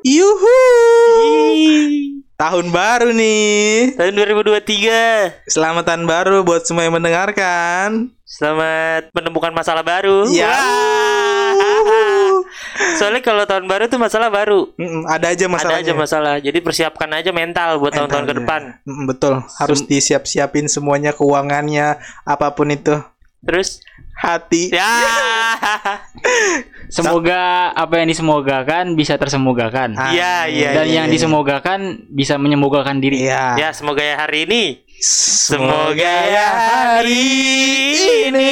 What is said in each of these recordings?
Yuhu. Tahun baru nih. Tahun 2023. Selamat tahun baru buat semua yang mendengarkan. Selamat menemukan masalah baru. Ya. Soalnya kalau tahun baru tuh masalah baru. Mm-mm, ada aja masalah. Ada aja masalah. Jadi persiapkan aja mental buat tahun-tahun ke depan. Mm, betul. Harus disiap-siapin semuanya keuangannya, apa pun itu. Terus Hati. ya. Semoga apa yang disemogakan bisa tersemogakan. Ah, Iya, iya, Dan iya, yang iya. disemogakan bisa menyemogakan diri. Iya. Ya, semoga ya hari ini. Semoga Semoga ya hari ini.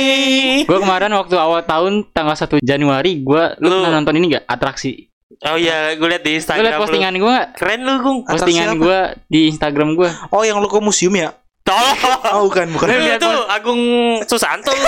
Gue kemarin waktu awal tahun tanggal 1 Januari gue lu Lu- nonton ini gak atraksi? Oh iya, gue liat di Instagram. liat lu. postingan gue? Keren lu, Gung. Postingan gue di Instagram gue. Oh, yang lu ke museum ya? Oh, bukan, bukan. Lu liat itu Agung Susanto lu.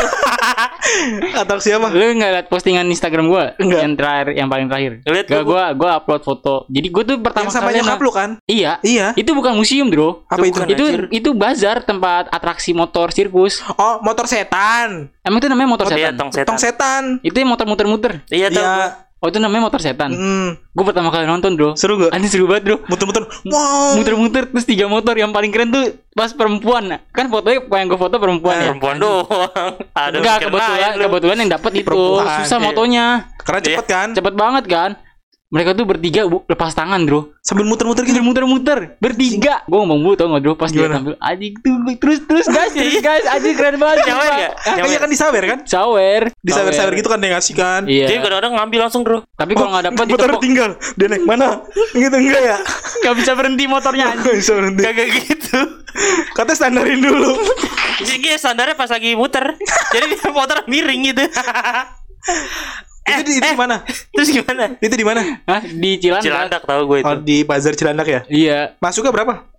Atau siapa? Lu gak liat postingan Instagram gue? Yang terakhir, yang paling terakhir. Gak gua. gue gue upload foto. Jadi gue tuh pertama Yang sama kali nyokap lu kan? Iya. Iya. Itu bukan museum, Bro. Apa itu? bukan. Itu Anjir. itu bazar tempat atraksi motor sirkus. Oh, motor setan. Emang itu namanya motor Oh, dia setan? tong setan. Tong setan. Itu yang motor muter-muter. Iya, tahu. Iya. Oh itu namanya motor setan. Mm, Gue pertama kali nonton bro. seru gak? Anjir seru banget bro. Muter-muter. Wow. Muter-muter terus tiga motor yang paling keren tuh pas perempuan. Kan fotonya yang gue foto perempuan ya. Perempuan doang. Ada Enggak kebetulan kebetulan yang dapat itu Perempuan, susah iya. motonya. Karena cepet kan? Cepet banget kan. Mereka tuh bertiga bu, lepas tangan bro. Sambil muter-muter gitu. Muter muter bertiga. Gue ngomong bu tau gak bro pas dia Gimana? tampil anjing tuh terus terus guys terus guys anjing keren banget. Nyawer Nyawer. iya kan disawer kan? Sawer. Disawer-sawer gitu kan dia ngasih kan? Iya. Dia kadang-kadang ngambil langsung, Bro. Tapi kalau nggak dapat Motor ditepok tinggal. Dia naik mana? Gitu enggak ya? nggak bisa berhenti motornya. Nggak bisa berhenti. Kagak gitu. Katanya standarin dulu. Jadi dia standarnya pas lagi muter. Jadi dia motor miring gitu. itu di, itu di mana? Terus gimana? Itu di mana? Hah di Cilandak. Cilandak tahu gue itu. Oh, di Bazar Cilandak ya? Iya. Masuknya berapa?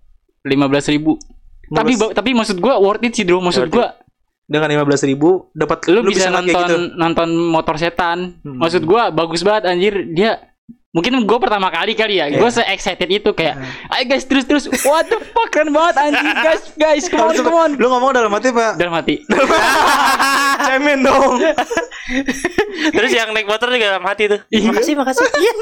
lima belas ribu tapi tapi maksud gua worth it sih bro maksud gua Dengan 15.000 ribu dapat lu, bisa, ngeliat nonton gitu. nonton motor setan Hmm. maksud gua bagus banget anjir dia mungkin gua pertama kali kali ya gua se excited itu kayak ayo guys terus terus what the fuck keren banget anjir guys guys come on come on Lu ngomong dalam hati Pak. dalam hati Cemen dong. Terus yang naik motor juga dalam hati tuh. Iya. Makasih, makasih. Iya.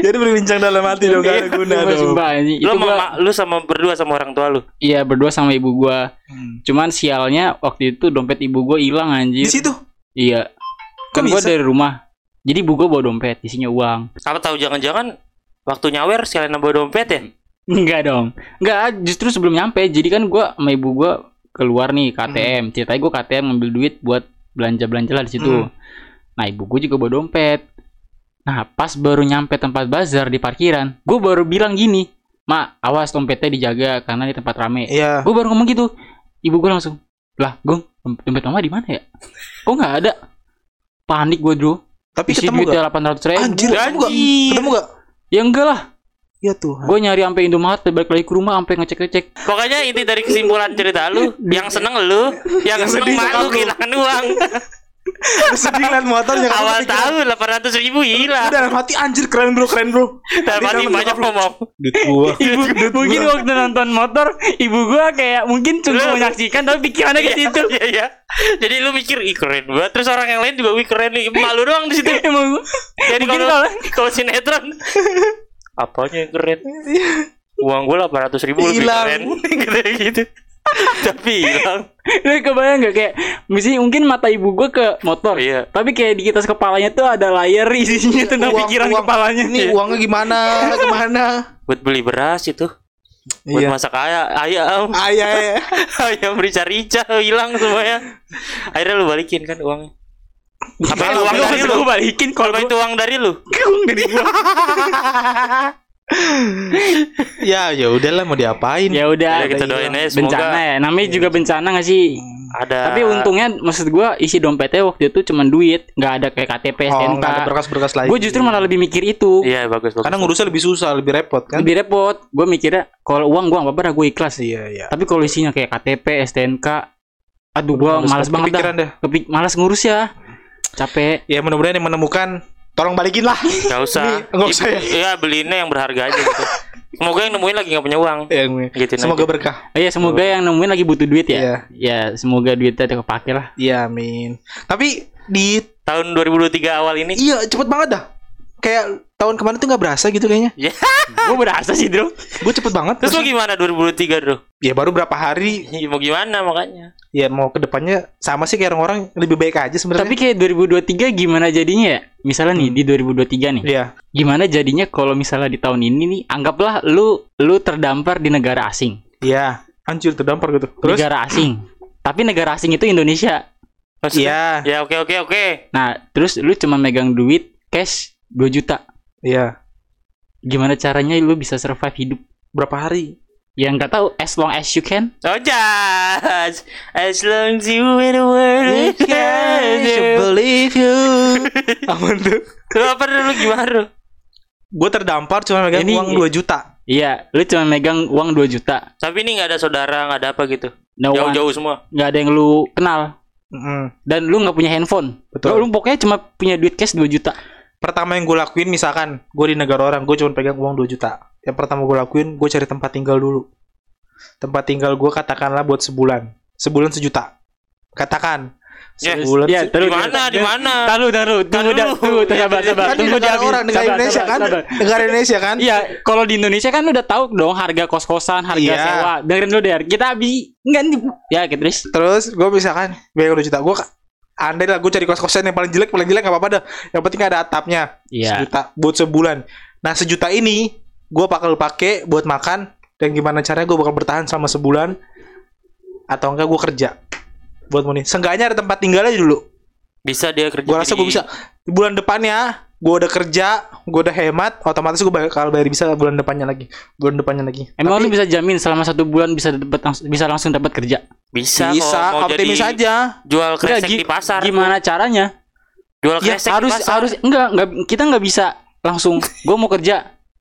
Jadi berbincang dalam hati dong gak ada guna Sumpah, dong. sumpah, anjing. Lu gua lu sama berdua sama orang tua lu. iya berdua sama ibu gua Hmm. cuman sialnya waktu itu dompet ibu gua hilang Di anjir situ. iya kan gua bisa? dari rumah jadi ibu gua bawa dompet isinya uang Apa tahu jangan-jangan waktu nyawer sekalian nambah dompet ya? Enggak dong. Enggak, justru sebelum nyampe. Jadi kan gua sama ibu gua keluar nih ke ATM. Ceritanya gua ke ATM ngambil duit buat belanja-belanja lah di situ. Hmm. Nah, ibu gua juga bawa dompet. Nah, pas baru nyampe tempat bazar di parkiran, gua baru bilang gini, "Ma, awas dompetnya dijaga karena di tempat rame." Iya. Gua baru ngomong gitu. Ibu gua langsung, "Lah, Gong, dompet mama di mana ya?" Kok nggak ada? Panik gua, Bro. Tapi Isi ketemu duitnya gak? delapan ratus ribu. Anjir, ketemu gak? Anjir. Ketemu gak? Ya enggak lah. Ya Tuhan. Gue nyari sampai Indomaret, balik lagi ke rumah sampai ngecek-ngecek. Pokoknya inti dari kesimpulan cerita lu, yang seneng lu, yang, Yang seneng sedih mah nyokap lu lu. kehilangan uang. Sedih ngeliat motornya kan. Awal tahun 800 ribu hilang. Udah dalam hati anjir keren bro, keren bro. Dalam hati banyak ngomong. Duit gua. ibu mungkin waktu nonton motor ibu gua kayak mungkin cuma menyaksikan tapi pikirannya ke situ Iya, iya. Jadi lu mikir, ih keren banget. Terus orang yang lain juga, wih keren nih. Malu doang di situ. emang Jadi kalau kalau- sinetron apanya yang keren? Uang gue 800 ribu lebih Hilang. keren gitu gitu. Tapi hilang. lu kebayang gak kayak mesti mungkin mata ibu gua ke motor Iya. tapi kayak di atas kepalanya tuh ada layar isinya tentang Uang- pikiran uang- kepalanya Ini uangnya gimana? Ke mana? Buat beli beras itu. Buat Iya. masak ayam, ayam, iya. ayam rica-rica hilang semuanya. Akhirnya lu balikin kan uangnya. Apa itu uang Lu dari lu? balikin kalau itu uang dari lu? Uang dari gua Ya, ya udahlah mau diapain. ya udah Ya, kita doain aja semoga bencana ya namanya juga bencana gak sih ada tapi untungnya maksud gua isi dompetnya waktu itu cuma duit nggak ada kayak KTP Oh, STNK nggak ada berkas-berkas lain. gue justru malah lebih mikir itu Iya, bagus bagus. Karena ngurusnya lebih susah, lebih repot kan? lebih repot gue mikirnya kalau uang gue nggak apa-apa gue ikhlas Iya, iya. tapi kalau isinya kayak KTP STNK aduh gue malas banget dah dah. Kepik malas ngurus ya capek Ya mudah-mudahan yang menemukan tolong balikin lah. Nggak usah. Nggak usah ya. Iya, beliinnya yang berharga aja gitu. Semoga yang nemuin lagi nggak punya uang. Ya, gue. Gituin Semoga aja. berkah. Oh iya semoga yang nemuin lagi butuh duit ya Iya. ya semoga duitnya kepake lah Iya, amin. Tapi di Tahun 2023 awal ini iya cepet banget dah. kayak tahun kemarin tuh nggak berasa gitu kayaknya. Gue berasa sih, Bro. Gue cepet banget. Terus lo gimana 2023 bro? Ya baru berapa hari. Ya, mau gimana makanya? Ya mau ke depannya sama sih kayak orang-orang lebih baik aja sebenarnya. Tapi kayak 2023 gimana jadinya ya? Misalnya nih di 2023 nih. Iya. Gimana jadinya kalau misalnya di tahun ini nih anggaplah lu lu terdampar di negara asing. Iya. Anjir terdampar gitu. Terus? Negara asing. Tapi negara asing itu Indonesia. Iya. Ya oke oke oke. Nah, terus lu cuma megang duit cash 2 juta. Iya. Gimana caranya lu bisa survive hidup? Berapa hari? Ya nggak tahu as long as you can. Oh just as long as you in the world can believe you. Apa tuh? Lu apa lu gimana lu? Gue terdampar cuma megang Ini- uang 2 juta. Iya, lu cuma megang uang 2 juta. Tapi ini nggak ada saudara nggak ada apa gitu. No Jauh-jauh semua. nggak ada yang lu kenal Mm, dan lu nggak punya handphone. betul. Lu, lu pokoknya cuma punya duit cash 2 juta. Pertama yang gue lakuin misalkan gue di negara orang, gue cuma pegang uang 2 juta. Yang pertama gue lakuin, gue cari tempat tinggal dulu. Tempat tinggal gue katakanlah buat sebulan. Sebulan sejuta. Katakan. Ya, Sebulan ya, se- Di terus mana? Di mana? Tahu, tahu, tunggu, tunggu, tunggu, sabar, sabar, kan di tunggu dah, orang, negara sabar, Indonesia sabar, kan? sabar. Negara Indonesia kan? Iya, kalau di Indonesia kan udah tahu dong harga kos-kosan, harga Iya. sewa. Dengerin dulu deh, kita bi enggak nih. Ya, gitu terus. Terus gue misalkan biaya 2 juta. Gue andai lah gue cari kos-kosan yang paling jelek, paling jelek gak apa-apa dah. Yang penting ada atapnya. Iya. Sejuta buat sebulan. Nah sejuta ini gue bakal pakai buat makan dan gimana caranya gue bakal bertahan selama sebulan atau enggak gue kerja buat money. Seenggaknya ada tempat tinggal aja dulu. Bisa dia kerja. Gue rasa gue bisa di bulan depannya gue udah kerja, gue udah hemat, otomatis gue bakal bayar bisa bulan depannya lagi, bulan depannya lagi. Emang Tapi lu bisa jamin selama satu bulan bisa dapat langs- bisa langsung dapat kerja? Bisa, bisa, kalau mau optimis jadi aja. jual kresek Enggak, di pasar. Gimana caranya? Jual Ya, kresek harus di pasar. harus enggak enggak kita nggak bisa langsung gue mau kerja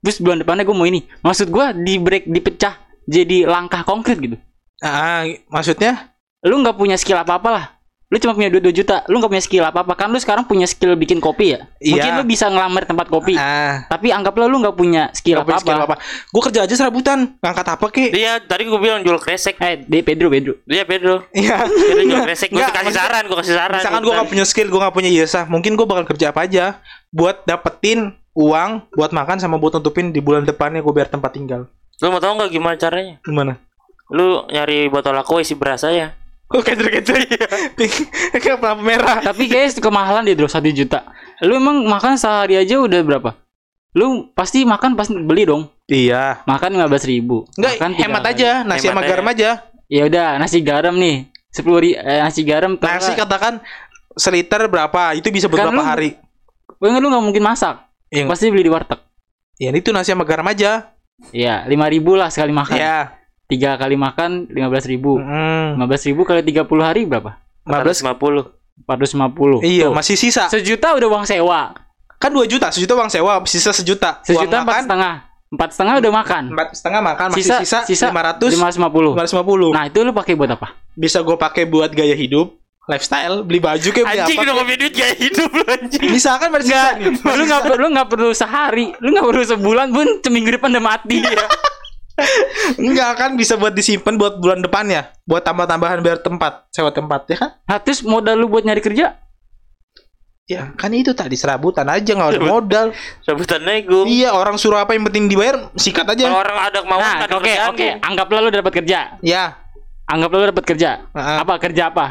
terus bulan depannya gue mau ini maksud gue di break dipecah jadi langkah konkret gitu Ah, maksudnya? lu nggak punya skill apa apa lah lu cuma punya duit 2 juta lu nggak punya skill apa apa kan lu sekarang punya skill bikin kopi ya mungkin Iya. lu bisa ngelamar tempat kopi Ah, tapi anggaplah lu nggak punya skill nggak punya apa skill apa apa? Gue kerja aja serabutan, ngangkat apa ki? Dia tadi gue bilang jual kresek. eh de Pedro Pedro Dia Pedro. Iya. Dia jual kresek. Gue Nggak, kasih saran, gue kasih saran. Misalkan gue gak punya skill, gue gak punya ijazah, mungkin gue bakal kerja apa aja buat dapetin uang buat makan sama buat nutupin di bulan depannya gue biar tempat tinggal. Lu mau tau nggak gimana caranya? Gimana? Lu nyari botol aqua isi beras aja. Oh kecil kecil, kayak lampu merah. tapi kayaknya kemahalan deh bro satu juta lu emang makan sehari aja udah berapa lu pasti makan pasti beli dong Iya. makan lima belas ribu Enggak, makan hemat aja, nasi Hemat sama aja. garam aja. ya udah nasi garam nih sepuluh ri eh, nasi garam Nasi katakan seliter berapa? Itu bisa buat Kan berapa lu- hari? Enggak, lu nggak mungkin masak Iya. pasti beli di warteg. Ya itu nasi sama garam aja. Iya lima ribu lah sekali makan. Iya. tiga kali makan lima belas ribu. Mm, lima belas ribu kali tiga puluh hari berapa? 15 50. empat ratus lima puluh. Iya, masih sisa. sejuta udah uang sewa. Kan 2 juta, sejuta uang sewa, sisa sejuta. sejuta empat setengah. Empat setengah udah makan. Empat setengah makan, masih sisa sisa, sisa 500, lima ratus lima puluh. 550. nah itu lu pakai buat apa? Bisa gue pakai buat gaya hidup, lifestyle, beli baju kayak beli Anjing apa. udah kayak- punya duit gaya hidup lu anjing. Misalkan masih sisa nih. lu perlu lu nggak perlu sehari lu nggak perlu sebulan pun seminggu depan udah mati Enggak kan bisa buat disimpan buat bulan depannya, buat tambah-tambahan biar tempat, sewa tempat ya kan? nah, terus modal lu buat nyari kerja Ya kan itu tadi serabutan aja nggak ada modal. Rebutan nego. iya orang suruh apa yang penting dibayar sikat Kalau aja. orang ada kemauan nah ada oke kerjaan oke tuh. anggaplah lu udah dapat kerja Ya anggaplah lu dapat kerja Heeh. apa kerja apa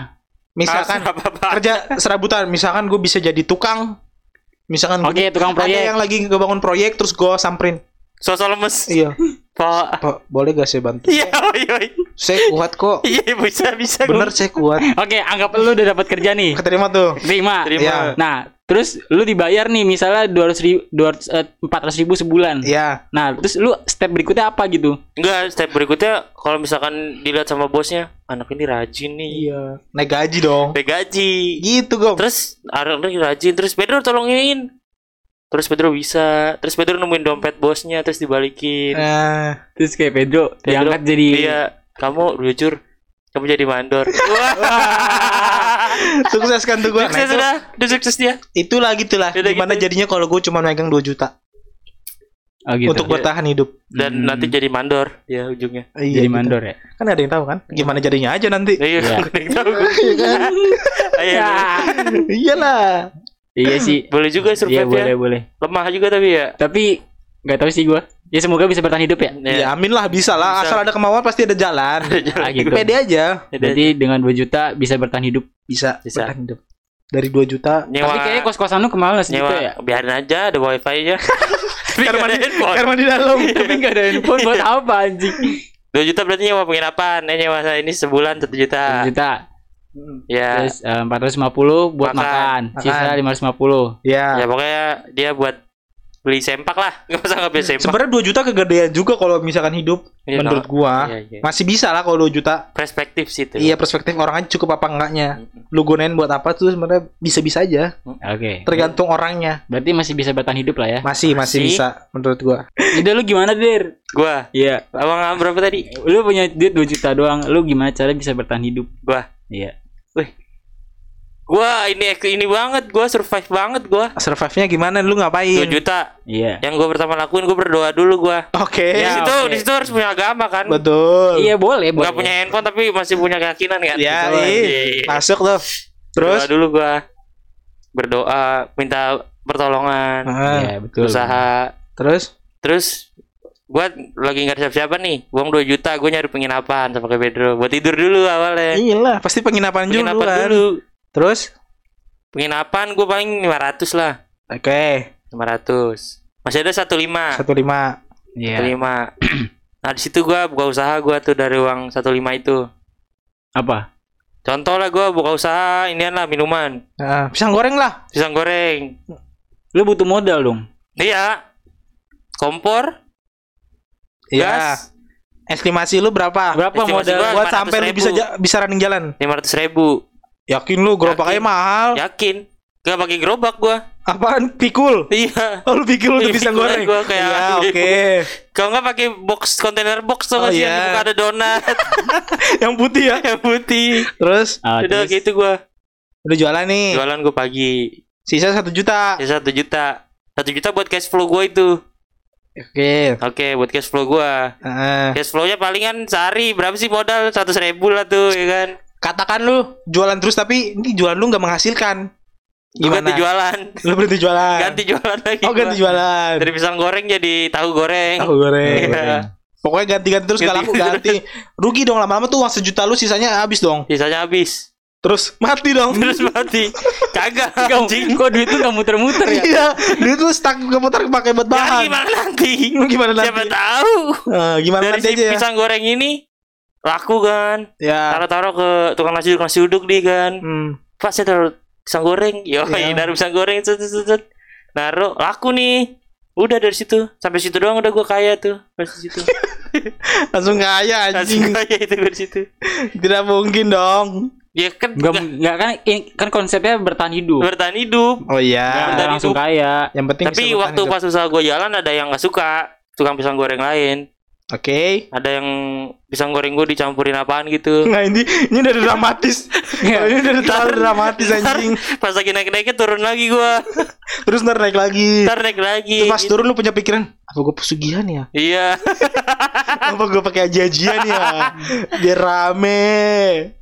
misalkan Ah, apa-apa. kerja serabutan, misalkan gue bisa jadi tukang, misalkan oke tukang ada proyek yang lagi ngebangun proyek terus gue samperin. Sosok lemes. Iya, Pak. Pak, boleh gak saya bantu? Iya, oi. Saya kuat kok. Iya, bisa bisa. Bener saya kuat. Oke, anggap lu udah dapat kerja nih. Keterima tuh. Terima. Terima. Iya. Nah, terus lu dibayar nih misalnya 200 ribu, 200, eh, 400 ribu sebulan. Iya. Nah, terus lu step berikutnya apa gitu? Enggak, step berikutnya kalau misalkan dilihat sama bosnya, anak ini rajin nih. Iya. Naik gaji dong. Naik gaji. Gitu gom. Terus anak ini rajin, terus Pedro tolongin. Terus Pedro bisa, terus Pedro nemuin dompet bosnya, terus dibalikin. Nah, Terus kayak Pedro Pedro, diangkat jadi Iya, kamu jujur, kamu jadi mandor. Wah. sukses kan tuh gue. Nah, Sukses itu, sudah, udah sukses dia. itulah gitulah. Udah Gimana gitu. jadinya kalau gue cuma megang 2 juta oh, gitu. untuk bertahan hidup. Dan Hmm. nanti jadi mandor ya ujungnya. Iya, jadi gitu. mandor ya. Kan ada yang tahu kan? Gimana jadinya aja nanti. Iya, Iya. yang tahu. Iya kan? Ya. Iyalah. Iya sih. Boleh juga Iya survive boleh ya. boleh. Lemah juga tapi ya. Tapi nggak tahu sih gua. Ya semoga bisa bertahan hidup ya. Ya amin lah bisa lah. Bisa. Asal ada kemauan pasti ada jalan. Ah, gitu. Pede aja. Jadi dengan 2 juta bisa bertahan hidup. Bisa. Bisa. bertahan hidup. Dari 2 juta. nyewa Tapi kayaknya kos-kosan lu ke mana segitu nyewa ya? biarin aja ada wifi aja. Karena ada di, handphone. karena di dalam. Tapi nggak ada handphone buat apa anjing? 2 juta berarti nyewa penginapan. Eh nyewa saya ini sebulan 1 juta. 1 juta. Ya. Terus eh, 450 buat Makan. makan. Sisa Makan. 550. Ya. Ya pokoknya dia buat beli sempak lah. Enggak usah nggak beli sempak. Sebenarnya 2 juta kegedean juga kalau misalkan hidup Iya, menurut no. gua. Iya, iya. Masih bisa lah kalau 2 juta. Perspektif sih itu. Iya perspektif orang aja cukup apa enggaknya. Lu gunain buat apa tuh sebenarnya bisa-bisa aja. Oke. Tergantung orangnya. Berarti masih bisa bertahan hidup lah ya. Masih masih Masih. bisa menurut gua. Udah lu gimana, Dir? Gua Iya. abang berapa tadi? Lu punya duit 2 juta doang. Lu gimana cara bisa bertahan hidup? Gua. Iya. Gua ini ini banget, gua survive banget gua. Survive-nya gimana? Lu 2 ngapain? juta. Iya. Yang gua pertama lakuin gua berdoa dulu gua. Oke. di Ya, situ oke. di situ harus punya agama kan. Betul. Iya, boleh, boleh. Enggak punya handphone tapi masih punya keyakinan kan. Ya, Betul. ih, Iya. masuk tuh. Berdoa Terus dulu gua. Berdoa, minta pertolongan, Ah, Iya, betul. usaha. terus Terus gua lagi nggak ada siapa-siapa nih. Uang 2 juta gua nyari penginapan sama kayak Pedro. Buat tidur dulu awalnya. iyalah pasti penginapan, dulu Penginapan kan. dulu. Terus Penginapan gua paling 500 lah. oke, 500. Masih ada 15. 15. Iya. 15. Nah, di situ gua buka usaha gua tuh dari uang 15 itu. Apa? Contoh lah gua buka usaha inian lah minuman, Nah, pisang goreng lah. pisang goreng. Lu butuh modal dong. Iya. Kompor, Iya. gas, Estimasi lu berapa? Berapa Estimasi modal? gua- Buat 500 sampai lu bisa bisa running jalan. 500 ribu. Yakin lu gerobaknya Yakin. mahal? Yakin. Gak pakai gerobak gua. Apaan? Pikul. Iya. Oh, lu pikul untuk Iya, pikul goreng. gua kayak- Iya, oke. Kalau nggak pakai box kontainer box tuh Oh, sih yang iya. dibuka ada donat Yang putih ya. yang putih. Terus Ah, Udah terus? gitu gua. udah jualan nih. Jualan gua pagi. Sisa satu juta. Ya satu juta. Satu juta buat cash flow gua itu. Oke. Oke, buat cash flow gua. Heeh. Cash flow-nya palingan sehari berapa sih modal? Seratus ribu lah tuh, ya kan? Katakan lu jualan terus tapi ini jualan lu nggak menghasilkan. Gua ganti Gimana? jualan. Lu berhenti jualan. Ganti jualan lagi. Oh, ganti jualan. Dari pisang goreng jadi tahu goreng. Tahu goreng. Iya. Pokoknya ganti-ganti terus gak laku Ganti-ganti ganti. Rugi dong lama-lama tuh uang sejuta lu sisanya habis dong. Sisanya habis. Terus mati dong. Terus mati. Kagak. Anjing. kok duit lu gak muter-muter ya? Iya, dia tuh stuck keputar pakai buat Ya bahan. gimana nanti? Lu gimana nanti? Siapa tahu? Eh, gimana Dari nanti si aja ya? pisang goreng ini laku kan. Ya. Taruh-taruh ke tukang nasi nasi uduk nih kan. Hmm. Pak saya taruh pisang goreng. Yo, Iya. dari pisang goreng set, set, set. Naruh laku nih. Udah dari situ sampai situ doang udah gua kaya tuh dari situ. Langsung kaya Langsung anjing. kaya itu dari situ. Tidak mungkin dong. Ya kan Gak, nggak nggak kan kan konsepnya bertahan hidup. bertahan hidup. Oh iya. bertahan langsung hidup. kaya. Yang penting Tapi waktu hidup. pas usaha gua jalan ada yang nggak suka tukang pisang goreng lain. Oke. Ada yang pisang goreng gua dicampurin apaan gitu. Nah ini ini udah dramatis. Iya. ini udah terlalu dramatis anjing. Pas lagi naik-naiknya turun lagi gua. Terus ntar naik lagi. Ntar naik lagi. Terus pas turun lu punya pikiran, apa gue pesugihan ya? Iya. Apa gue pakai aji-ajian ya? Biar rame.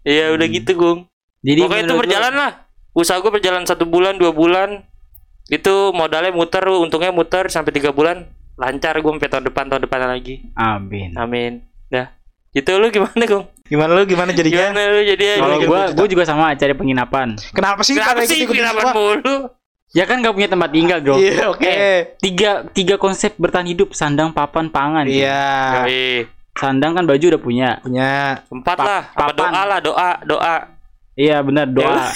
Iya udah gitu, Gung. Jadi Pokoknya itu berjalan lah. Usaha gue berjalan satu bulan, dua bulan. Itu modalnya muter, untungnya muter sampai tiga bulan. Lancar gue sampai tahun depan, tahun depan lagi. Amin. Amin. Dah. Itu lu gimana, Gung? Gimana lu gimana jadinya? Gimana lu jadi Kalau gua iya. gua juga sama cari penginapan. Kenapa sih Kenapa sih penginapan mulu? Ya kan gak punya tempat tinggal, Bro. Iya, oke. Eh, tiga tiga konsep bertahan hidup sandang papan pangan Iya. Yoi. sandang kan baju udah punya Punya. Empat Pa- lah, papan. doa lah, doa, doa. iya benar doa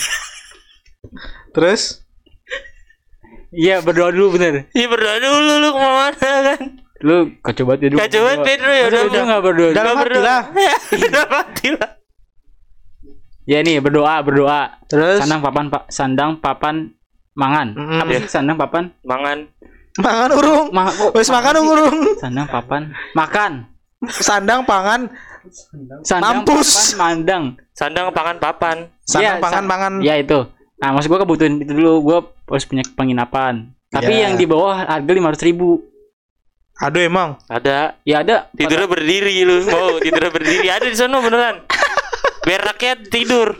Terus? Iya berdoa dulu bener Iya berdoa dulu lu ke mana kan? lu kacau banget ya dulu Kacau banget Pedro ya udah udah nggak berdoa Dalam hati berdoa. lah. Udah mati lah. ya nih berdoa berdoa Terus? sandang papan pak sandang papan mangan Mm-mm. apa sih sandang papan Mangan. Mangan urung. Ma Wes makan urung. sandang papan makan Sandang pangan. sandang Mampus. papan mandang Sandang pangan papan. Sandang Iya, pangan sa- pangan. ya itu nah maksud gua kebutuhan itu dulu gua harus punya penginapan tapi Ya. yang di bawah harga lima ratus ribu Aduh emang. Ada. ya ada Tidurnya berdiri lu. Mau tidurnya berdiri ada di sana beneran. Biar rakyat tidur.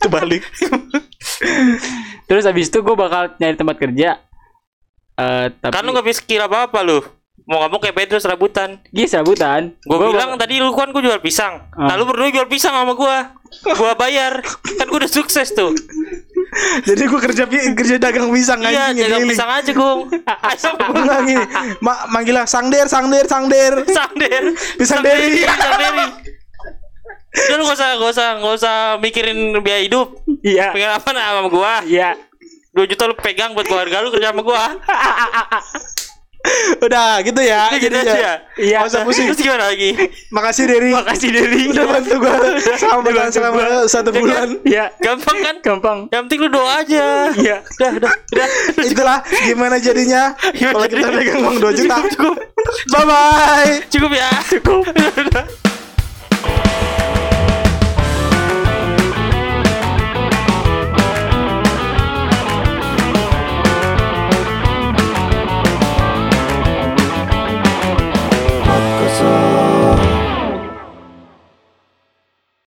Kebalik. Terus abis itu gue bakal nyari tempat kerja. Eh tapi Kan lu gak bisa skill apa-apa lu. Mau ngomong kayak Petrus rabutan. Gis rabutan. Gue Gua bilang tadi lu kan gue jual pisang. Ah. Nah lu berdua jual pisang sama gua. Gua bayar. Kan gua udah sukses tuh. Jadi gue kerja kerja dagang pisang Iya, anjing jaga keliling. pisang aja. Ayo. Enggak gini. Ma manggilnya sangder, sangder, sangder. Sangder. Pisang deri. Pisang deri. Udah lu gak usah, gak usah, gak usah mikirin biaya hidup. Iya. Pengen apa nah sama gua? Iya. 2 juta lu pegang buat keluarga lu kerja sama gua. Udah gitu ya. Udah gitu Jadi aja. ya. Iya. Usah pusing. Terus gimana lagi? Makasih Derry. Makasih Dedi. Udah bantu gue selama bertahan selama satu Ya kan? bulan. Iya. Gampang kan? Gampang. Yang penting lu doa aja. Iya. Udah, udah, udah. Itulah gimana jadinya kalau kita pegang uang 2 juta. Cukup, Bye bye. cukup ya. Cukup.